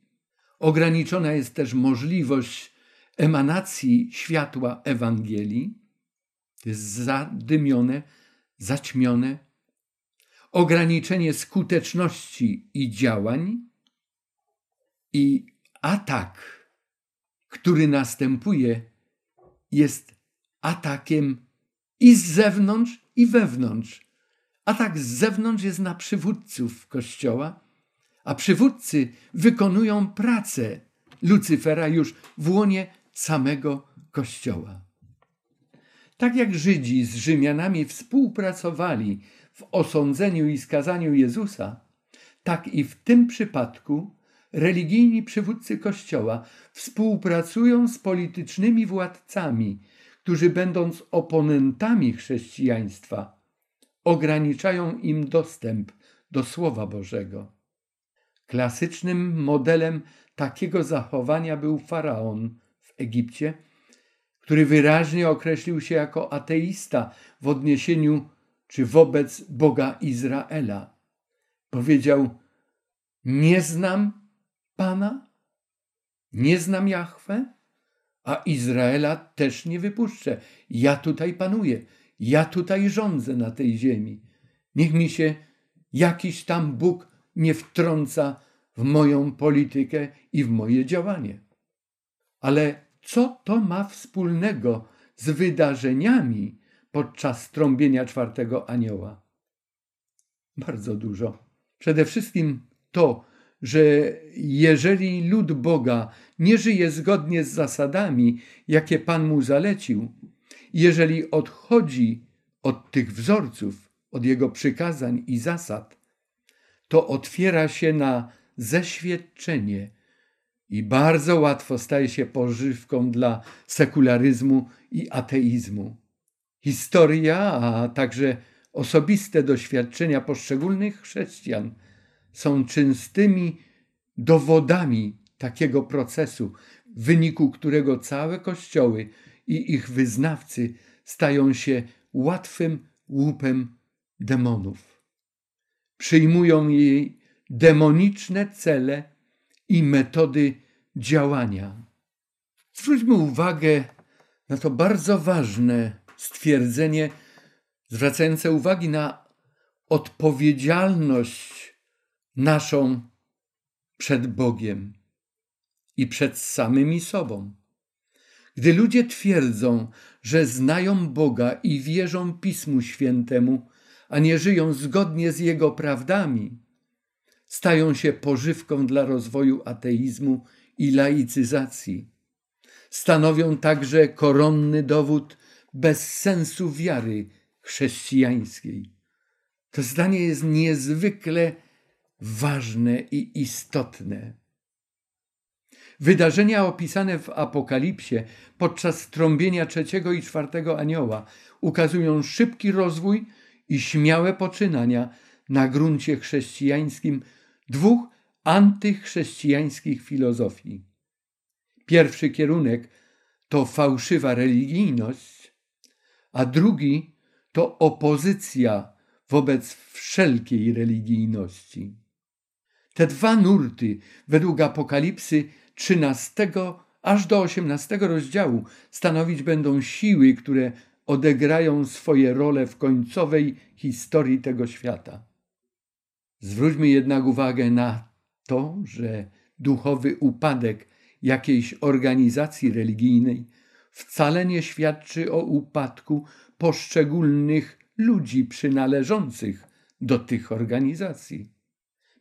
Ograniczona jest też możliwość emanacji światła Ewangelii. Jest zadymione, zaćmione. Ograniczenie skuteczności i działań i atak, który następuje, jest atakiem i z zewnątrz, i wewnątrz. Atak z zewnątrz jest na przywódców Kościoła, a przywódcy wykonują pracę Lucyfera już w łonie samego Kościoła. Tak jak Żydzi z Rzymianami współpracowali w osądzeniu i skazaniu Jezusa, tak i w tym przypadku religijni przywódcy Kościoła współpracują z politycznymi władcami, którzy będąc oponentami chrześcijaństwa, ograniczają im dostęp do Słowa Bożego. Klasycznym modelem takiego zachowania był faraon Egipcie, który wyraźnie określił się jako ateista w odniesieniu czy wobec Boga Izraela. Powiedział: Nie znam Pana, nie znam Jahwe, a Izraela też nie wypuszczę. Ja tutaj panuję, ja tutaj rządzę na tej ziemi. Niech mi się jakiś tam Bóg nie wtrąca w moją politykę i w moje działanie. Ale co to ma wspólnego z wydarzeniami podczas trąbienia czwartego anioła? Bardzo dużo. Przede wszystkim to, że jeżeli lud Boga nie żyje zgodnie z zasadami, jakie Pan mu zalecił, jeżeli odchodzi od tych wzorców, od jego przykazań i zasad, to otwiera się na zeświadczenie i bardzo łatwo staje się pożywką dla sekularyzmu i ateizmu. Historia, a także osobiste doświadczenia poszczególnych chrześcijan – są częstymi dowodami takiego procesu, w wyniku którego całe kościoły i ich wyznawcy stają się łatwym łupem demonów. przyjmują jej demoniczne cele i metody działania. Zwróćmy uwagę na to bardzo ważne stwierdzenie, zwracające uwagi na odpowiedzialność naszą przed Bogiem i przed samymi sobą. Gdy ludzie twierdzą, że znają Boga i wierzą Pismu Świętemu, a nie żyją zgodnie z Jego prawdami, stają się pożywką dla rozwoju ateizmu i laicyzacji. Stanowią także koronny dowód bezsensu wiary chrześcijańskiej. To zdanie jest niezwykle ważne i istotne. Wydarzenia opisane w Apokalipsie podczas trąbienia trzeciego i czwartego anioła ukazują szybki rozwój i śmiałe poczynania na gruncie chrześcijańskim dwóch antychrześcijańskich filozofii. Pierwszy kierunek to fałszywa religijność, a drugi to opozycja wobec wszelkiej religijności. Te dwa nurty według Apokalipsy 13 aż do 18 rozdziału stanowić będą siły, które odegrają swoje role w końcowej historii tego świata. Zwróćmy jednak uwagę na to, że duchowy upadek jakiejś organizacji religijnej wcale nie świadczy o upadku poszczególnych ludzi przynależących do tych organizacji.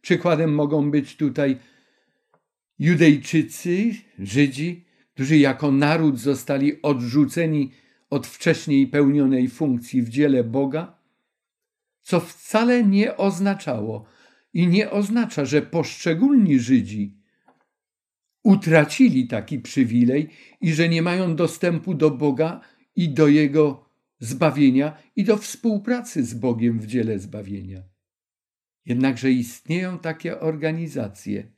Przykładem mogą być tutaj Judejczycy, Żydzi, którzy jako naród zostali odrzuceni od wcześniej pełnionej funkcji w dziele Boga, co wcale nie oznaczało i nie oznacza, że poszczególni Żydzi utracili taki przywilej i że nie mają dostępu do Boga i do Jego zbawienia i do współpracy z Bogiem w dziele zbawienia. Jednakże istnieją takie organizacje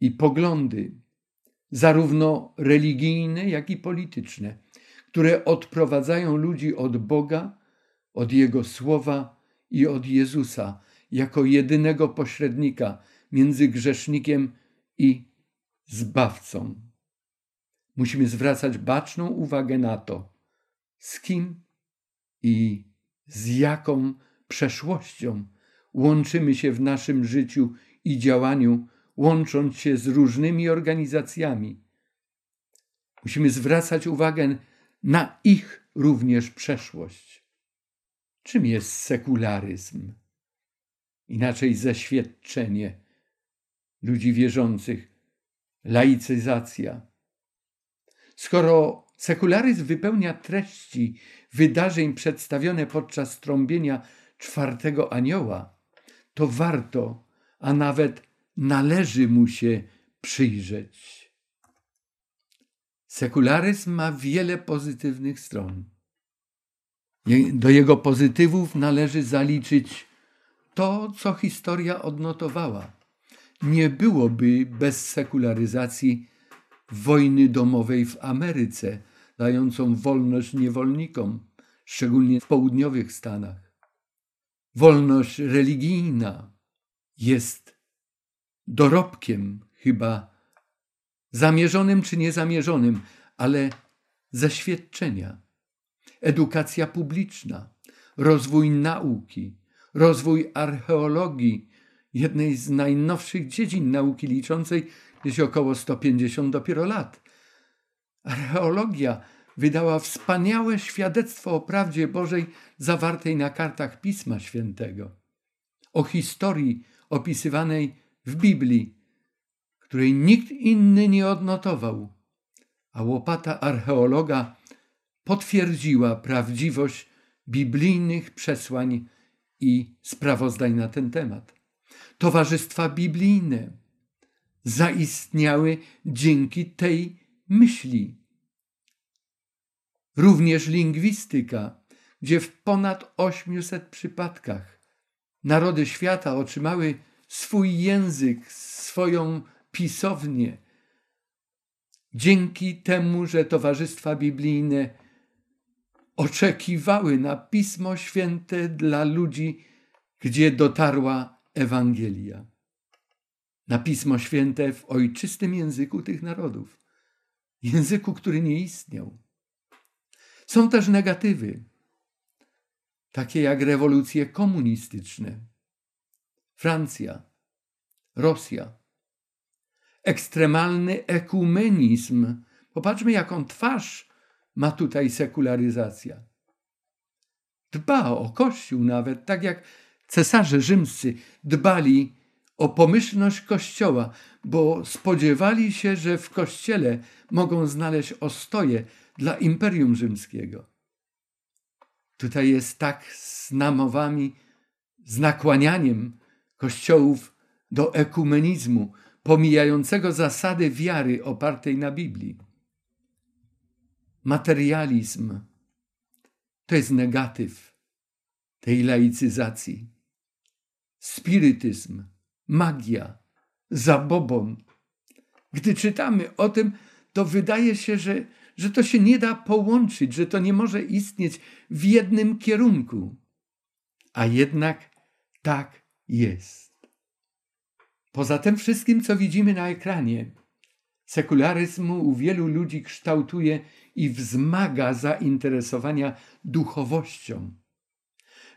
i poglądy, zarówno religijne, jak i polityczne, które odprowadzają ludzi od Boga, od Jego słowa i od Jezusa jako jedynego pośrednika między grzesznikiem i zbawcą. Musimy zwracać baczną uwagę na to, z kim i z jaką przeszłością łączymy się w naszym życiu i działaniu, łącząc się z różnymi organizacjami. Musimy zwracać uwagę na ich również przeszłość. Czym jest sekularyzm? Inaczej zaświadczenie ludzi wierzących, laicyzacja. Skoro sekularyzm wypełnia treści wydarzeń przedstawione podczas trąbienia czwartego anioła, to warto, a nawet należy mu się przyjrzeć. Sekularyzm ma wiele pozytywnych stron. Do jego pozytywów należy zaliczyć to, co historia odnotowała. Nie byłoby bez sekularyzacji wojny domowej w Ameryce, dającą wolność niewolnikom, szczególnie w południowych Stanach. Wolność religijna jest dorobkiem chyba zamierzonym czy niezamierzonym, ale zaświadczenia. Edukacja publiczna, rozwój nauki, rozwój archeologii, jednej z najnowszych dziedzin nauki liczącej gdzieś około 150 dopiero lat. Archeologia wydała wspaniałe świadectwo o prawdzie Bożej zawartej na kartach Pisma Świętego, o historii opisywanej w Biblii, której nikt inny nie odnotował, a łopata archeologa potwierdziła prawdziwość biblijnych przesłań i sprawozdań na ten temat. Towarzystwa biblijne zaistniały dzięki tej myśli. Również lingwistyka, gdzie w ponad 800 przypadkach narody świata otrzymały swój język, swoją pisownię. Dzięki temu, że towarzystwa biblijne oczekiwały na Pismo Święte dla ludzi gdzie dotarła Ewangelia. Na Pismo Święte w ojczystym języku tych narodów, języku, który nie istniał. Są też negatywy, takie jak rewolucje komunistyczne, Francja, Rosja, ekstremalny ekumenizm. Popatrzmy, jaką twarz ma tutaj sekularyzacja. Dba o Kościół nawet, tak jak cesarze rzymscy dbali o pomyślność Kościoła, bo spodziewali się, że w Kościele mogą znaleźć ostoje dla Imperium Rzymskiego. Tutaj jest tak z namowami, z nakłanianiem kościołów do ekumenizmu, pomijającego zasady wiary opartej na Biblii. Materializm to jest negatyw tej laicyzacji. Spirytyzm, magia, zabobon. Gdy czytamy o tym, to wydaje się, że, że to się nie da połączyć, że to nie może istnieć w jednym kierunku. A jednak tak jest. Poza tym wszystkim, co widzimy na ekranie, sekularyzm u wielu ludzi kształtuje i wzmaga zainteresowania duchowością.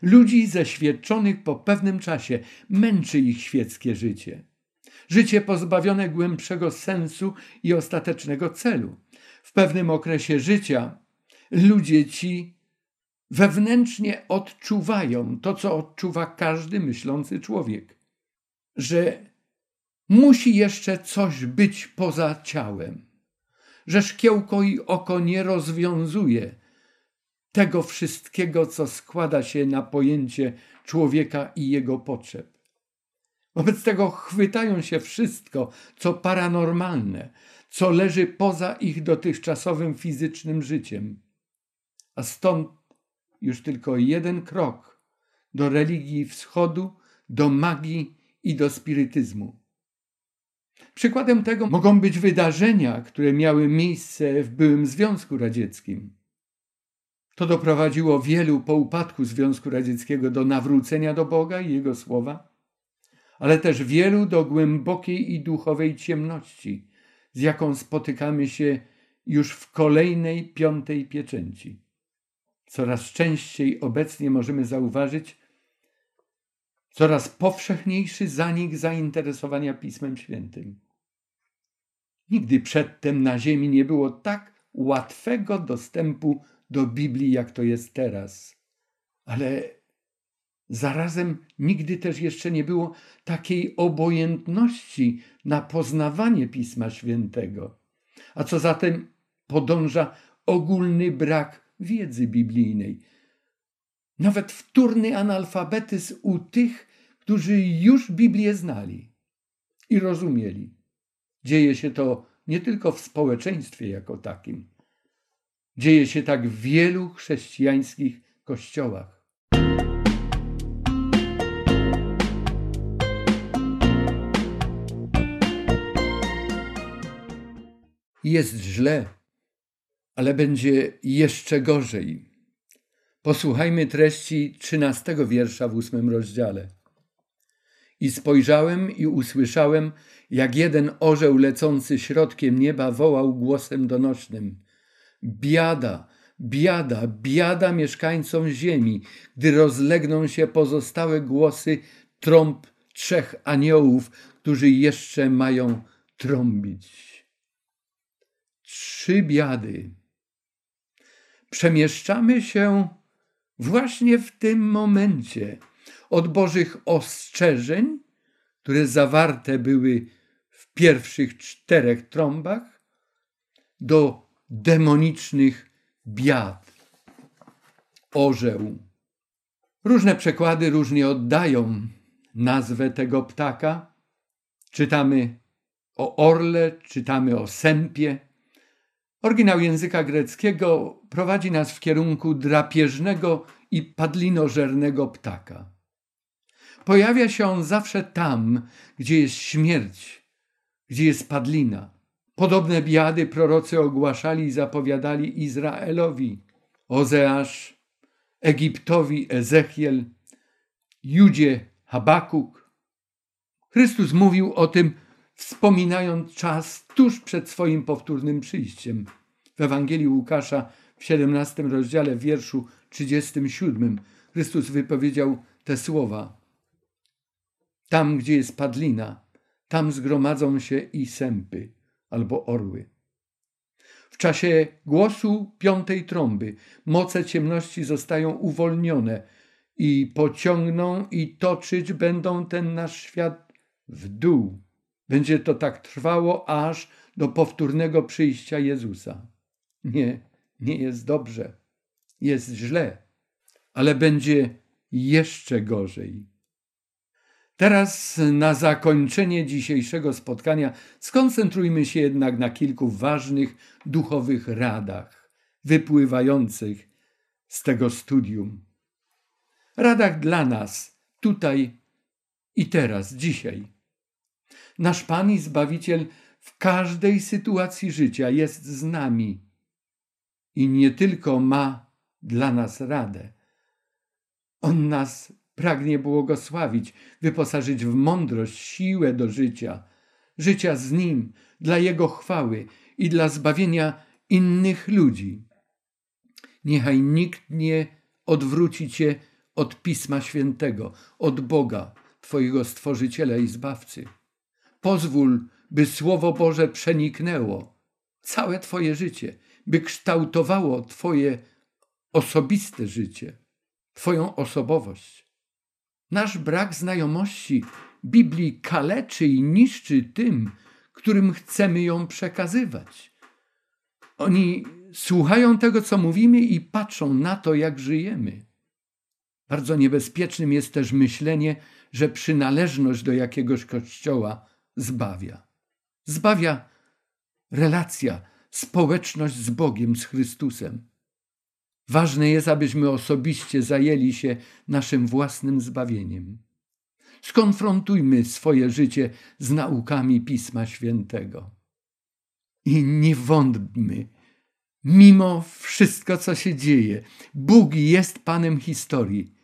Ludzi zeświadczonych po pewnym czasie męczy ich świeckie życie. Życie pozbawione głębszego sensu i ostatecznego celu. W pewnym okresie życia ludzie ci wewnętrznie odczuwają to, co odczuwa każdy myślący człowiek, że musi jeszcze coś być poza ciałem, że szkiełko i oko nie rozwiązuje tego wszystkiego, co składa się na pojęcie człowieka i jego potrzeb. Wobec tego chwytają się wszystko, co paranormalne, co leży poza ich dotychczasowym fizycznym życiem. A stąd już tylko jeden krok do religii wschodu, do magii i do spirytyzmu. Przykładem tego mogą być wydarzenia, które miały miejsce w byłym Związku Radzieckim. To doprowadziło wielu po upadku Związku Radzieckiego do nawrócenia do Boga i Jego słowa, ale też wielu do głębokiej i duchowej ciemności, z jaką spotykamy się już w kolejnej piątej pieczęci. Coraz częściej obecnie możemy zauważyć coraz powszechniejszy zanik zainteresowania Pismem Świętym. Nigdy przedtem na Ziemi nie było tak łatwego dostępu do Biblii, jak to jest teraz. Ale zarazem nigdy też jeszcze nie było takiej obojętności na poznawanie Pisma Świętego. A co zatem podąża ogólny brak wiedzy biblijnej. Nawet wtórny analfabetyzm u tych, którzy już Biblię znali i rozumieli. Dzieje się to nie tylko w społeczeństwie jako takim. Dzieje się tak w wielu chrześcijańskich kościołach. Jest źle, ale będzie jeszcze gorzej. Posłuchajmy treści trzynastego wiersza w ósmym rozdziale. I spojrzałem i usłyszałem, jak jeden orzeł lecący środkiem nieba wołał głosem donośnym: Biada, biada, biada mieszkańcom ziemi, gdy rozlegną się pozostałe głosy trąb trzech aniołów, którzy jeszcze mają trąbić. Trzy biady. Przemieszczamy się właśnie w tym momencie od Bożych ostrzeżeń, które zawarte były w pierwszych czterech trąbach, do demonicznych biad. Orzeł. Różne przekłady różnie oddają nazwę tego ptaka. Czytamy o orle, czytamy o sępie. Oryginał języka greckiego prowadzi nas w kierunku drapieżnego i padlinożernego ptaka. Pojawia się on zawsze tam, gdzie jest śmierć, gdzie jest padlina. Podobne biady prorocy ogłaszali i zapowiadali Izraelowi. Ozeasz, Egiptowi Ezechiel, Judzie Habakuk. Chrystus mówił o tym, wspominając czas tuż przed swoim powtórnym przyjściem. W Ewangelii Łukasza w 17 rozdziale, w wierszu 37, Chrystus wypowiedział te słowa. Tam, gdzie jest padlina, tam zgromadzą się i sępy albo orły. W czasie głosu piątej trąby moce ciemności zostają uwolnione i pociągną i toczyć będą ten nasz świat w dół. Będzie to tak trwało aż do powtórnego przyjścia Jezusa. Nie, nie jest dobrze, jest źle, ale będzie jeszcze gorzej. Teraz na zakończenie dzisiejszego spotkania skoncentrujmy się jednak na kilku ważnych duchowych radach wypływających z tego studium. Radach dla nas, tutaj i teraz, dzisiaj. Nasz Pan i Zbawiciel w każdej sytuacji życia jest z nami i nie tylko ma dla nas radę. On nas pragnie błogosławić, wyposażyć w mądrość, siłę do życia, życia z Nim, dla Jego chwały i dla zbawienia innych ludzi. Niechaj nikt nie odwróci Cię od Pisma Świętego, od Boga, Twojego Stworzyciela i Zbawcy. Pozwól, by Słowo Boże przeniknęło całe Twoje życie, by kształtowało Twoje osobiste życie, Twoją osobowość. Nasz brak znajomości Biblii kaleczy i niszczy tym, którym chcemy ją przekazywać. Oni słuchają tego, co mówimy i patrzą na to, jak żyjemy. Bardzo niebezpiecznym jest też myślenie, że przynależność do jakiegoś kościoła zbawia. Zbawia relacja, społeczność z Bogiem, z Chrystusem. Ważne jest, abyśmy osobiście zajęli się naszym własnym zbawieniem. Skonfrontujmy swoje życie z naukami Pisma Świętego. I nie wątpmy, mimo wszystko, co się dzieje, Bóg jest Panem historii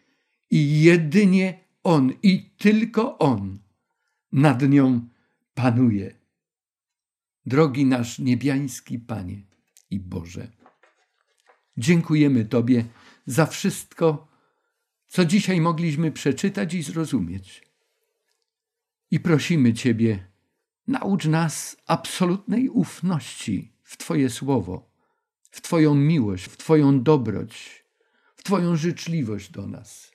i jedynie On i tylko On nad nią panuje. Drogi nasz niebiański Panie i Boże. Dziękujemy Tobie za wszystko, co dzisiaj mogliśmy przeczytać i zrozumieć. I prosimy Ciebie, naucz nas absolutnej ufności w Twoje słowo, w Twoją miłość, w Twoją dobroć, w Twoją życzliwość do nas.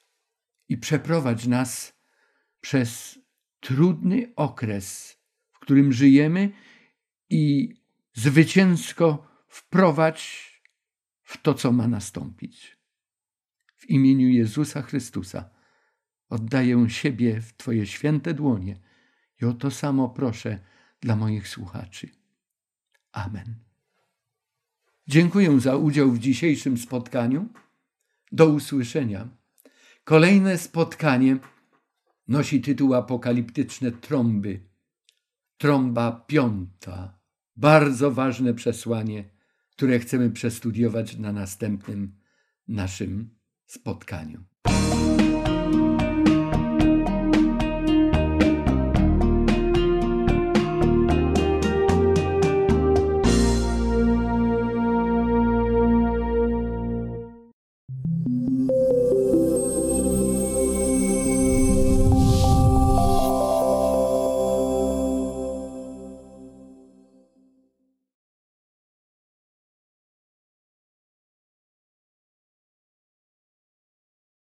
I przeprowadź nas przez trudny okres, w którym żyjemy i zwycięsko wprowadź w to, co ma nastąpić. W imieniu Jezusa Chrystusa oddaję siebie w Twoje święte dłonie i o to samo proszę dla moich słuchaczy. Amen. Dziękuję za udział w dzisiejszym spotkaniu. Do usłyszenia. Kolejne spotkanie nosi tytuł Apokaliptyczne trąby. Trąba piąta. Bardzo ważne przesłanie które chcemy przestudiować na następnym naszym spotkaniu.